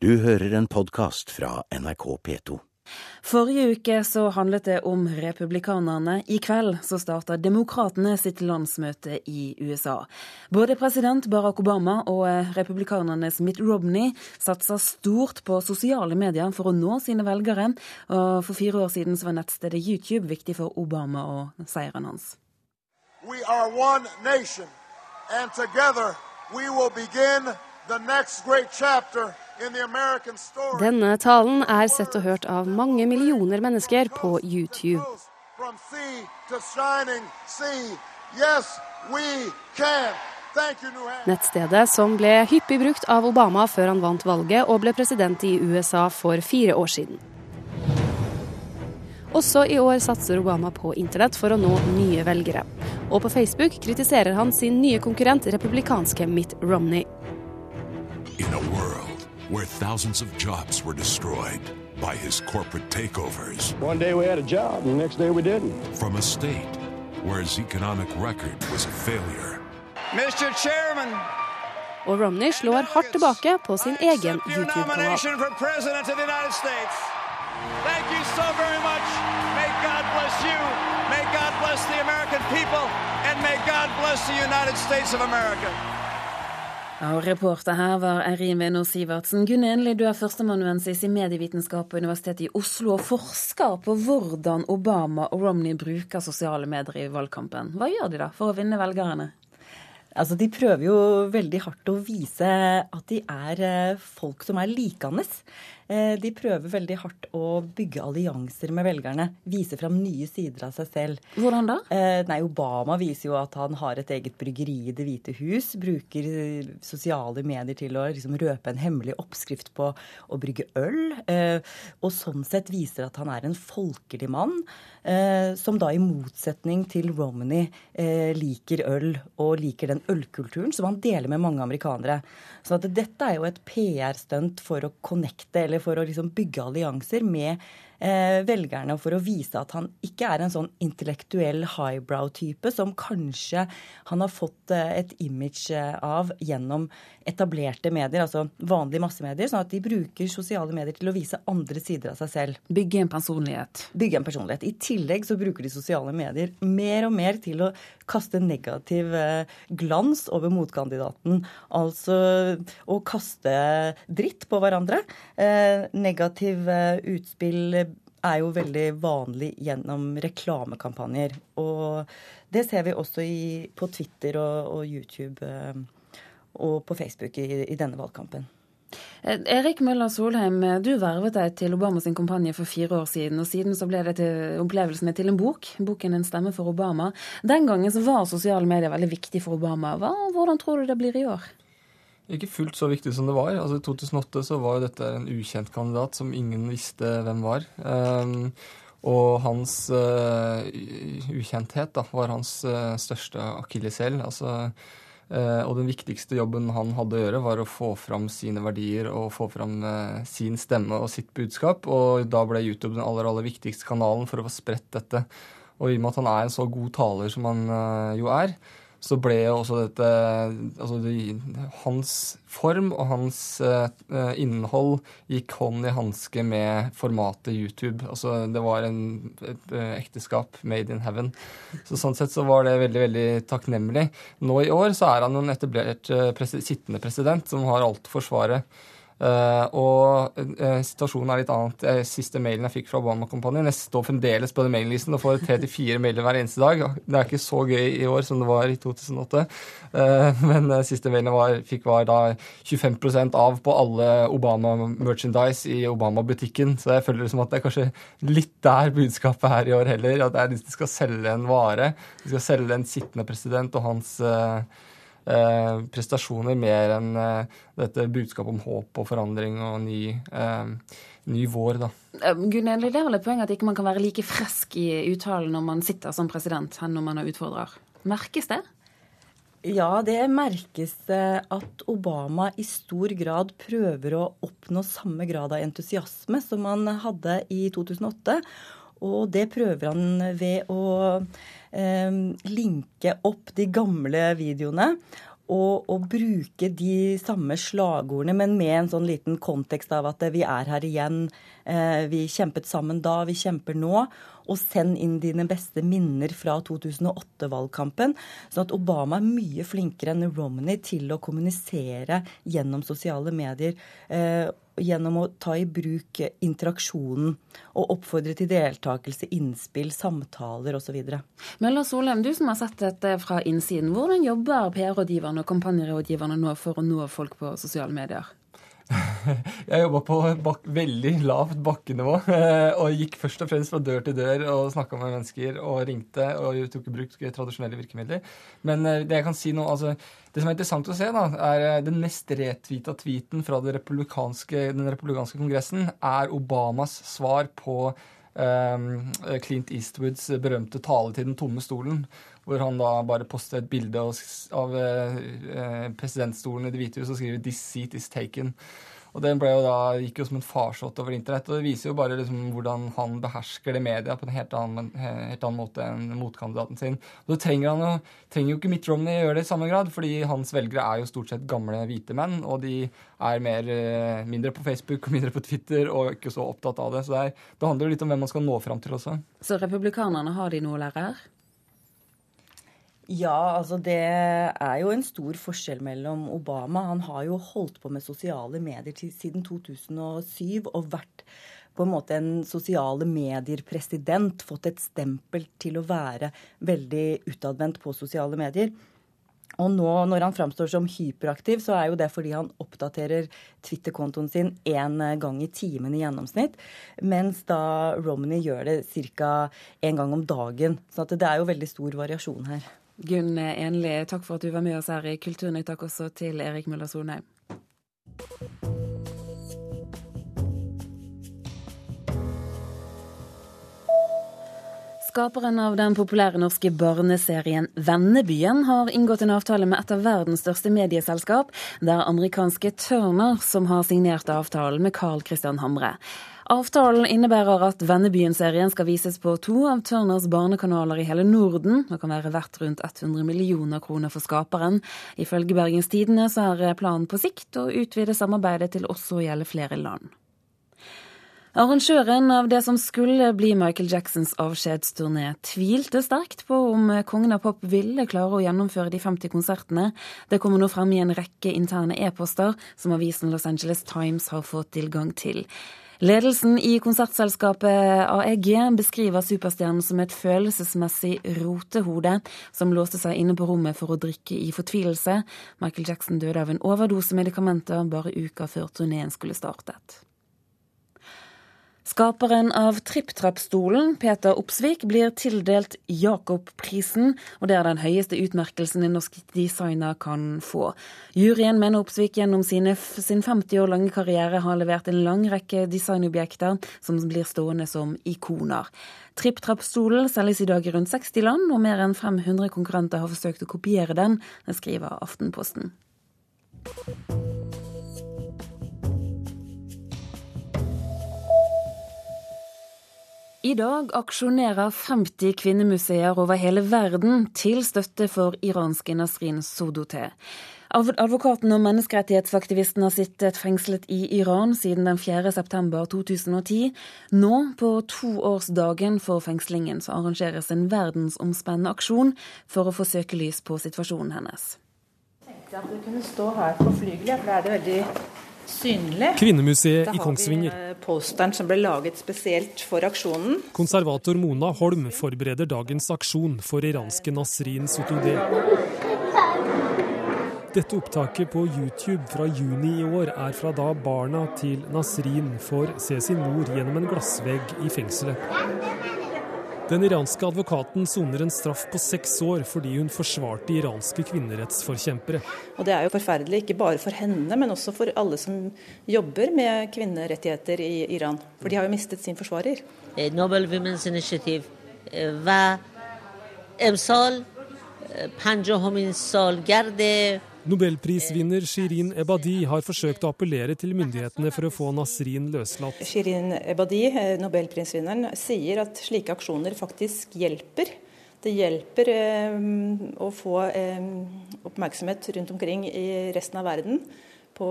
Du hører en podkast fra NRK P2. Forrige uke så handlet det om republikanerne. I kveld så starter demokratene sitt landsmøte i USA. Både president Barack Obama og republikanernes Mitt Romney satser stort på sosiale medier for å nå sine velgere. Og for fire år siden så var nettstedet YouTube viktig for Obama og seieren hans. We are one nation, and together we will begin the next great chapter denne talen er sett og hørt av mange millioner mennesker på YouTube. Nettstedet som ble hyppig brukt av Obama før han vant valget og ble president i USA for fire år siden. Også i år satser Obama på internett for å nå nye velgere. Og på Facebook kritiserer han sin nye konkurrent, republikanske Mitt Romney. A world where thousands of jobs were destroyed by his corporate takeovers. One day we had a job, and the next day we didn't. From a state where his economic record was a failure. Mr. Chairman, og Romney slår hardt tilbake på sin egen YouTube-kanal. Thank you so very much. May God bless you. May God bless the American people. And may God bless the United States of America. Ja, og reporter her var Eirin Venno Sivertsen. Gunn Enli, du er førsteamanuensis i medievitenskap på Universitetet i Oslo og forsker på hvordan Obama og Romney bruker sosiale medier i valgkampen. Hva gjør de da for å vinne velgerne? Altså, De prøver jo veldig hardt å vise at de er eh, folk som er likende. Eh, de prøver veldig hardt å bygge allianser med velgerne. Vise fram nye sider av seg selv. Hvordan da? Eh, nei, Obama viser jo at han har et eget bryggeri i Det hvite hus. Bruker sosiale medier til å liksom røpe en hemmelig oppskrift på å brygge øl. Eh, og sånn sett viser at han er en folkelig mann. Som da i motsetning til Romney liker øl og liker den ølkulturen som han deler med mange amerikanere. Så dette er jo et PR-stunt for å connecte eller for å liksom bygge allianser med velgerne for å vise at han ikke er en sånn intellektuell highbrow-type som kanskje han har fått eh, et image eh, av gjennom etablerte medier, altså vanlige massemedier, sånn at de bruker sosiale medier til å vise andre sider av seg selv. Bygge en personlighet. Bygge en personlighet. I tillegg så bruker de sosiale medier mer og mer til å kaste negativ eh, glans over motkandidaten. Altså å kaste dritt på hverandre. Negativ utspill er jo veldig vanlig gjennom reklamekampanjer. Og det ser vi også i, på Twitter og, og, YouTube eh, og på Facebook i, i denne valgkampen. Eh, Erik Møller Solheim, du vervet deg til Obama sin kampanje for fire år siden. og Siden så ble det til opplevelsene til en bok, boken 'En stemme for Obama'. Den gangen så var sosiale medier veldig viktig for Obama. Hva, hvordan tror du det blir i år? Ikke fullt så viktig som det var. Altså I 2008 så var jo dette en ukjent kandidat som ingen visste hvem var. Um, og hans uh, ukjenthet da, var hans uh, største akilleshæl. Altså, uh, og den viktigste jobben han hadde å gjøre, var å få fram sine verdier og få fram sin stemme og sitt budskap. Og da ble YouTube den aller, aller viktigste kanalen for å få spredt dette. Og i og med at han er en så god taler som han jo er, så ble jo også dette Altså det, hans form og hans uh, innhold gikk hånd i hanske med formatet YouTube. Altså det var en, et uh, ekteskap made in heaven. Så sånn sett så var det veldig, veldig takknemlig. Nå i år så er han en etablert uh, pres sittende president som har alt å forsvare. Uh, og uh, situasjonen er litt annet. Uh, siste mailen jeg fikk fra Obama-kampanjen Jeg står fremdeles på den maillisten og får tre til fire mailer hver eneste dag. Det er ikke så gøy i år som det var i 2008. men siste mailen jeg fikk, var da 25% av på alle Obama-merchandise i Obama-butikken. Så jeg føler det som at det er kanskje litt der budskapet er i år heller. At det er de skal selge en vare. De skal selge en sittende president og hans eh, prestasjoner mer enn eh, dette budskapet om håp og forandring og ny, eh, ny vår. da. Eh, Gunhild, det er vel et poeng at ikke man kan være like frisk i uttalen når man sitter som president, enn når man er utfordrer. Merkes det? Ja, det merkes at Obama i stor grad prøver å oppnå samme grad av entusiasme som han hadde i 2008. Og det prøver han ved å eh, linke opp de gamle videoene Og, og, bruke de samme slagordene, men med en sånn liten kontekst av at vi er her igjen. Eh, vi kjempet sammen da, vi kjemper nå. Og send inn dine beste minner fra 2008-valgkampen. Sånn at Obama er mye flinkere enn Romney til å kommunisere gjennom sosiale medier. Eh, gjennom å ta i bruk interaksjonen og oppfordre til deltakelse, innspill, samtaler osv. Møller Solheim, du som har sett dette fra innsiden. Hvordan jobber PR-rådgiverne og kampanjerådgiverne nå for å nå folk på sosiale medier? Jeg jobba på bak, veldig lavt bakkenivå eh, og gikk først og fremst fra dør til dør og snakka med mennesker og ringte og tok i bruk tradisjonelle virkemidler. Men eh, det jeg kan si nå, altså, det som er interessant å se, da, er eh, den mest retvita tweeten fra republikanske, den republikanske kongressen er Obamas svar på Clint Eastwoods berømte tale til den tomme stolen hvor han da bare poster et bilde av eh, presidentstolen i Det hvite hus og skriver 'This seat is taken'. Og Den ble jo da, gikk jo som en farsott over internett. og Det viser jo bare liksom hvordan han behersker det media på en helt annen, helt annen måte enn motkandidaten sin. Og Så trenger han jo, trenger jo ikke Mitt Romney gjøre det i samme grad, fordi hans velgere er jo stort sett gamle hvite menn, og de er mer, eh, mindre på Facebook og mindre på Twitter og ikke så opptatt av det. Så det, er, det handler jo litt om hvem man skal nå fram til også. Så republikanerne har de noe å lære her? Ja, altså det er jo en stor forskjell mellom Obama. Han har jo holdt på med sosiale medier til, siden 2007 og vært på en måte en sosiale medier-president. Fått et stempel til å være veldig utadvendt på sosiale medier. Og nå når han framstår som hyperaktiv, så er jo det fordi han oppdaterer Twitter-kontoen sin én gang i timen i gjennomsnitt. Mens da Romney gjør det ca. én gang om dagen. Så det er jo veldig stor variasjon her. Gunn Enli, takk for at du var med oss her i Kulturnytt. Takk også til Erik Møller Solheim. Skaperen av den populære norske barneserien Vennebyen har inngått en avtale med et av verdens største medieselskap. Det er amerikanske Turner som har signert avtalen med Carl Christian Hamre. Avtalen innebærer at Vennebyen-serien skal vises på to av Turners barnekanaler i hele Norden. Det kan være verdt rundt 100 millioner kroner for skaperen. Ifølge Bergens Tidende så er planen på sikt å utvide samarbeidet til også å gjelde flere land. Arrangøren av det som skulle bli Michael Jacksons avskjedsturné, tvilte sterkt på om Kongen av pop ville klare å gjennomføre de 50 konsertene. Det kommer nå frem i en rekke interne e-poster som avisen Los Angeles Times har fått tilgang til. Ledelsen i konsertselskapet AEG beskriver superstjernen som et følelsesmessig rotehode som låste seg inne på rommet for å drikke i fortvilelse. Michael Jackson døde av en overdose medikamenter bare uka før turneen skulle startet. Skaperen av tripp-trapp-stolen, Peter Opsvik, blir tildelt Jakob-prisen, og det er den høyeste utmerkelsen en norsk designer kan få. Juryen mener Opsvik gjennom sine, sin 50 år lange karriere har levert en lang rekke designobjekter som blir stående som ikoner. Tripp-trapp-stolen selges i dag i rundt 60 land, og mer enn 500 konkurrenter har forsøkt å kopiere den, skriver Aftenposten. I dag aksjonerer 50 kvinnemuseer over hele verden til støtte for iranske Nasrin Sodote. Advokaten og menneskerettighetsaktivisten har sittet fengslet i Iran siden den 4.9.2010. Nå, på toårsdagen for fengslingen, så arrangeres en verdensomspennende aksjon for å få søkelys på situasjonen hennes. Jeg tenkte at du kunne stå her på flygelet, for det er det veldig synlig. Kvinnemuseet i Kongsvinger. Da har vi eh, posteren som ble laget spesielt for aksjonen. Konservator Mona Holm forbereder dagens aksjon for iranske Nasrin Sotoudeh. Dette opptaket på YouTube fra juni i år er fra da barna til Nasrin får se sin mor gjennom en glassvegg i fengselet. Den iranske advokaten soner en straff på seks år fordi hun forsvarte iranske kvinnerettsforkjempere. Og Det er jo forferdelig, ikke bare for henne, men også for alle som jobber med kvinnerettigheter i Iran. For de har jo mistet sin forsvarer. Eh, Nobel Women's Initiative و امسال پنجاهمین سالگرد Nobelprisvinner Shirin Ebadi har forsøkt å appellere til myndighetene for å få Nasrin løslatt. Shirin Ebadi, eh, nobelprisvinneren, sier at slike aksjoner faktisk hjelper Det hjelper å få oppmerksomhet rundt omkring i resten av verden på,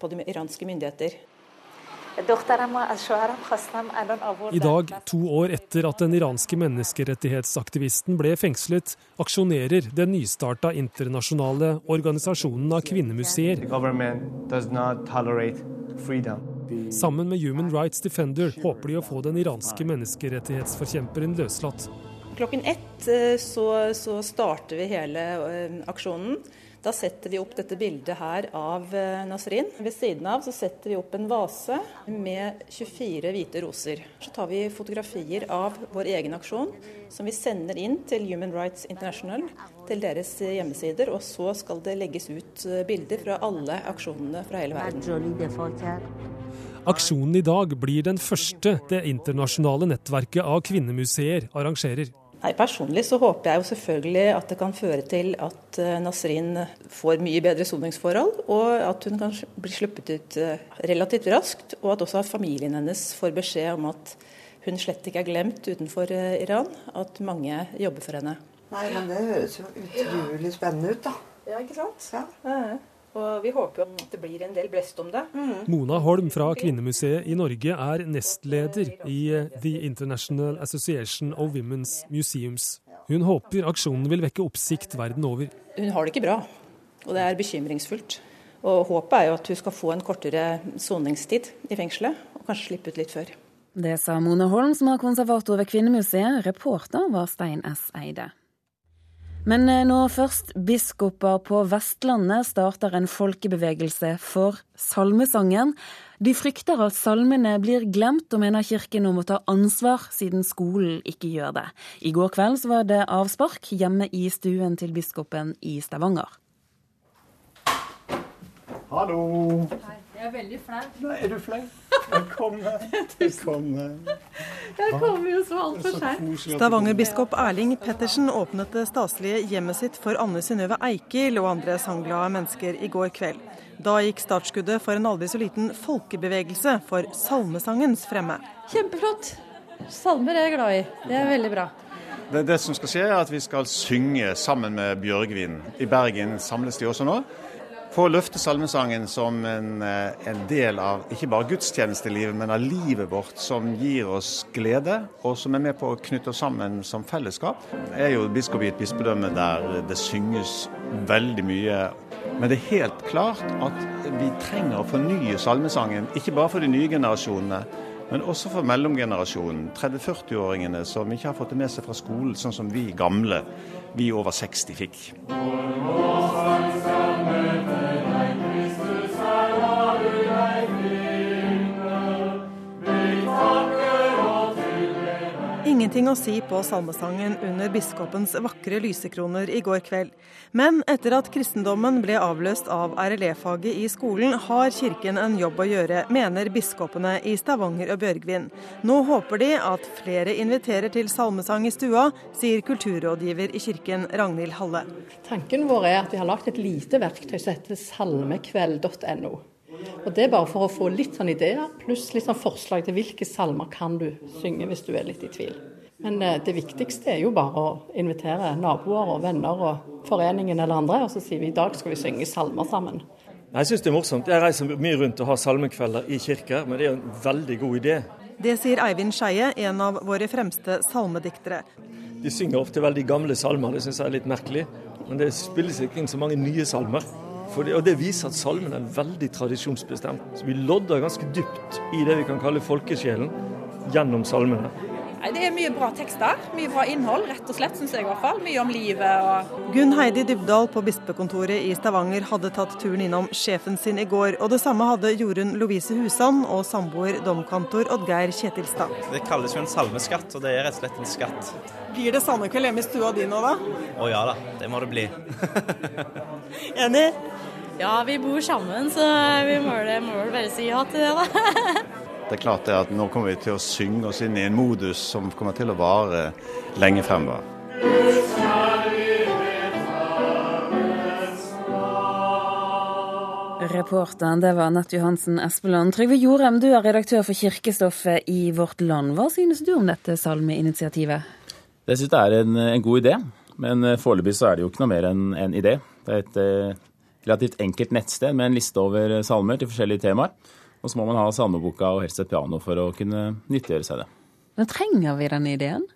på de iranske myndigheter. I dag, to år etter at den iranske menneskerettighetsaktivisten ble fengslet, aksjonerer den nystarta internasjonale organisasjonen av kvinnemuseer. Sammen med Human Rights Defender håper de å få den iranske menneskerettighetsforkjemperen løslatt. Klokken ett eh, så, så starter vi hele eh, aksjonen. Da setter vi opp dette bildet her av eh, Nasrin. Ved siden av så setter vi opp en vase med 24 hvite roser. Så tar vi fotografier av vår egen aksjon, som vi sender inn til Human Rights International, til deres hjemmesider. Og så skal det legges ut eh, bilder fra alle aksjonene fra hele verden. Aksjonen i dag blir den første det internasjonale nettverket av kvinnemuseer arrangerer. Nei, Personlig så håper jeg jo selvfølgelig at det kan føre til at eh, Nasrin får mye bedre soningsforhold, og at hun kan bli sluppet ut eh, relativt raskt, og at også familien hennes får beskjed om at hun slett ikke er glemt utenfor eh, Iran, at mange jobber for henne. Nei, men Det høres jo utrolig spennende ut, da. Ja, ikke sant? Ja. Og vi håper jo at det blir en del blest om det. Mm. Mona Holm fra Kvinnemuseet i Norge er nestleder i eh, The International Association of Women's Museums. Hun håper aksjonen vil vekke oppsikt verden over. Hun har det ikke bra, og det er bekymringsfullt. Og Håpet er jo at hun skal få en kortere soningstid i fengselet, og kanskje slippe ut litt før. Det sa Mona Holm, som er konservator ved Kvinnemuseet. Reporter var Stein S. Eide. Men når nå først biskoper på Vestlandet starter en folkebevegelse for salmesangen. De frykter at salmene blir glemt, og mener kirken om å ta ansvar, siden skolen ikke gjør det. I går kveld var det avspark hjemme i stuen til biskopen i Stavanger. Hallo. Hei. Jeg er veldig flau. Nei, er du flau? Velkommen. Velkommen. Jeg kommer jo så altfor seint. Stavanger-biskop Erling Pettersen åpnet det staselige hjemmet sitt for Anne Synnøve Eikil og andre sangglade mennesker i går kveld. Da gikk startskuddet for en aldri så liten folkebevegelse for salmesangens fremme. Kjempeflott. Salmer er jeg glad i. Det er veldig bra. Det, det som skal skje, er at vi skal synge sammen med Bjørgvin. I Bergen samles de også nå for å løfte salmesangen som en, eh, en, del av ikke bare gudstjenestelivet, men av livet vårt, som gir oss glede, og som er med på å knytte oss sammen som fellesskap. Er jo biskop i et bispedømme der det synges veldig mye. Men det er helt klart at vi trenger å fornye salmesangen, ikke bare for de nye generasjonene. Men også for mellomgenerasjonen, 30-40-åringene som ikke har fått det med seg fra skolen, sånn som vi gamle, vi over 60 fikk. Ingenting å si på salmesangen under biskopens vakre lysekroner i går kveld. Men etter at kristendommen ble avløst av RLE-faget i skolen, har kirken en jobb å gjøre, mener biskopene i Stavanger og Bjørgvin. Nå håper de at flere inviterer til salmesang i stua, sier kulturrådgiver i kirken Ragnhild Halle. Tanken vår er at vi har lagd et lite verktøy som heter salmekveld.no. Og Det er bare for å få litt sånn ideer, pluss litt sånn forslag til hvilke salmer kan du synge hvis du er litt i tvil. Men eh, det viktigste er jo bare å invitere naboer og venner og foreningen eller andre, og så sier vi i dag skal vi synge salmer sammen. Jeg syns det er morsomt. Jeg reiser mye rundt og har salmekvelder i kirker, men det er en veldig god idé. Det sier Eivind Skeie, en av våre fremste salmediktere. De synger ofte veldig gamle salmer, det syns jeg er litt merkelig. Men det spilles ikke inn så mange nye salmer. Det, og Det viser at salmen er veldig tradisjonsbestemt. Så Vi lodder ganske dypt i det vi kan kalle folkesjelen gjennom salmene. Det er mye bra tekster, mye bra innhold, rett og slett, syns jeg i hvert fall. Mye om livet og Gunn Heidi Dybdahl på bispekontoret i Stavanger hadde tatt turen innom sjefen sin i går, og det samme hadde Jorunn Lovise Husan og samboer domkantor Oddgeir Kjetilstad. Det kalles jo en salmeskatt, og det er rett og slett en skatt. Blir det salmekveld hjemme i stua di nå, da? Å ja da, det må det bli. Enig? Ja, vi bor sammen, så vi må vel bare si ja til det, da. Det er klart det at nå kommer vi til å synge oss inn i en modus som kommer til å vare lenge fremover. Reporteren det var Nett Johansen Espeland. Trygve Jorem, du er redaktør for Kirkestoffet i Vårt Land. Hva synes du om dette salmeinitiativet? Jeg synes det er en, en, god idé, men eh, foreløpig så er det jo ikke noe mer enn en idé. Det er et eh, relativt enkelt nettsted med en liste over salmer til forskjellige temaer. Og så må man ha salmeboka og helst et piano for å kunne nyttiggjøre seg det. Men trenger vi den ideen?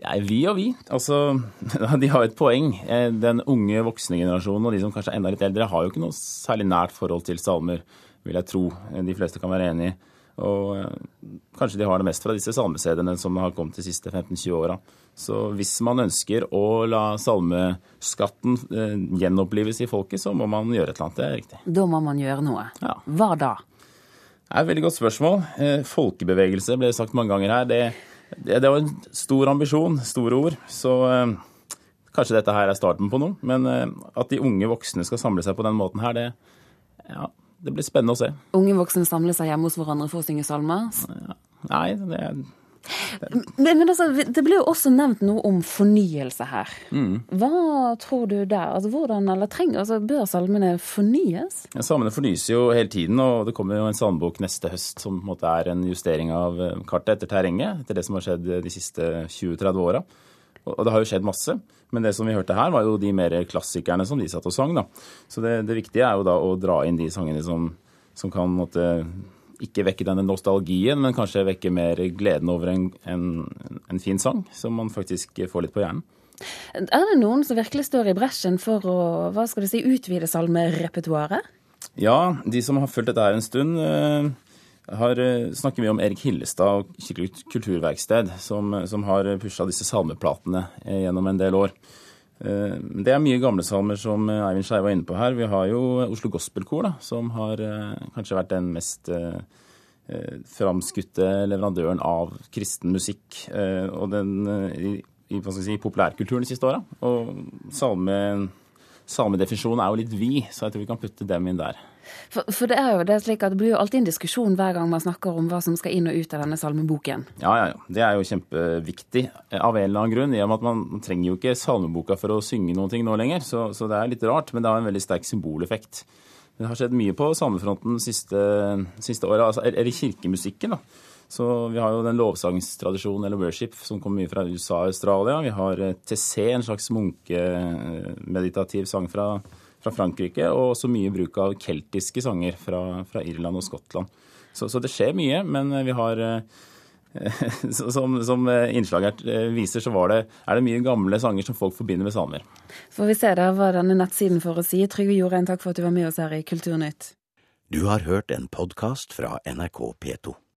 Ja, vi og vi. Altså, de har et poeng. Eh, den unge voksne generasjonen og de som kanskje er enda litt eldre, har jo ikke noe særlig nært forhold til salmer, vil jeg tro. De fleste kan være enig i. Og eh, kanskje de har det mest fra disse salmesedene som har kommet de siste 15-20 åra. Så hvis man ønsker å la salmeskatten eh, gjenopplives i folket, så må man gjøre et eller annet. Det er riktig. Da må man gjøre noe. Ja. Hva da? Det er et veldig godt spørsmål. Eh, folkebevegelse ble sagt mange ganger her. Det, det, det var en stor ambisjon, store ord. Så eh, kanskje dette her er starten på noe. Men eh, at de unge voksne skal samle seg på den måten her, det, ja, det blir spennende å se. Unge voksne samler seg hjemme hos hverandre for å synge salmer? Nei, det er men, men altså, det ble jo også nevnt noe om fornyelse her. Mm. Hva tror du der? Altså, hvordan, eller trenger, altså, Bør salmene fornyes? Ja, Salmene fornyes jo hele tiden, og det kommer jo en salmebok neste høst som på en måte er en justering av eh, kartet etter terrenget, etter det som har skjedd de siste 20-30 åra. Og det har jo skjedd masse. Men det som vi hørte her, var jo de mer klassikerne som de satt og sang. da. Så det, det viktige er jo da å dra inn de sangene som, som kan måtte ikke vekke denne nostalgien, men kanskje vekke mer gleden over en, en, en fin sang, som man faktisk får litt på hjernen. Er det noen som virkelig står i bresjen for å hva skal du si, utvide salmerepertoaret? Ja, de som har fulgt dette her en stund, uh, har uh, snakker mye om Erik Hillestad og Kirkelig kulturverksted, som, som har pusha disse salmeplatene uh, gjennom en del år. Det er mye gamle salmer som Eivind Skei var inne på her. Vi har jo Oslo Gospelkor, da, som har kanskje vært den mest framskutte leverandøren av kristen musikk. Og den i, i si, populærkulturen de siste åra. Og salme, salmedefinisjonen er jo litt vid, så jeg tror vi kan putte dem inn der. For, for, det er jo det slik at det blir jo alltid en diskusjon hver gang man snakker om hva som skal inn og ut av denne salmeboken. Ja, ja, ja. Det er jo kjempeviktig av en eller annen grunn. i og med at Man, trenger jo ikke salmeboka for å synge noe nå lenger, så, så, det er litt rart. Men det har en veldig sterk symboleffekt. Det har skjedd mye på salmefronten siste, siste året, altså, eller kirkemusikken. da. Så Vi har jo den lovsangstradisjonen eller worship som kommer mye fra USA og Australia. Vi har TC, en slags munkemeditativ sang fra fra Frankrike, og også mye bruk av keltiske sanger fra, fra Irland og Skottland. Så, så, det skjer mye, men vi har eh, som, som innslaget viser, så det, er det mye gamle sanger som folk forbinder med samer. Får vi se da hva denne nettsiden får å si. Trygve Jordein, takk for at du var med oss her i Kulturnytt. Du har hørt en podkast fra NRK P2.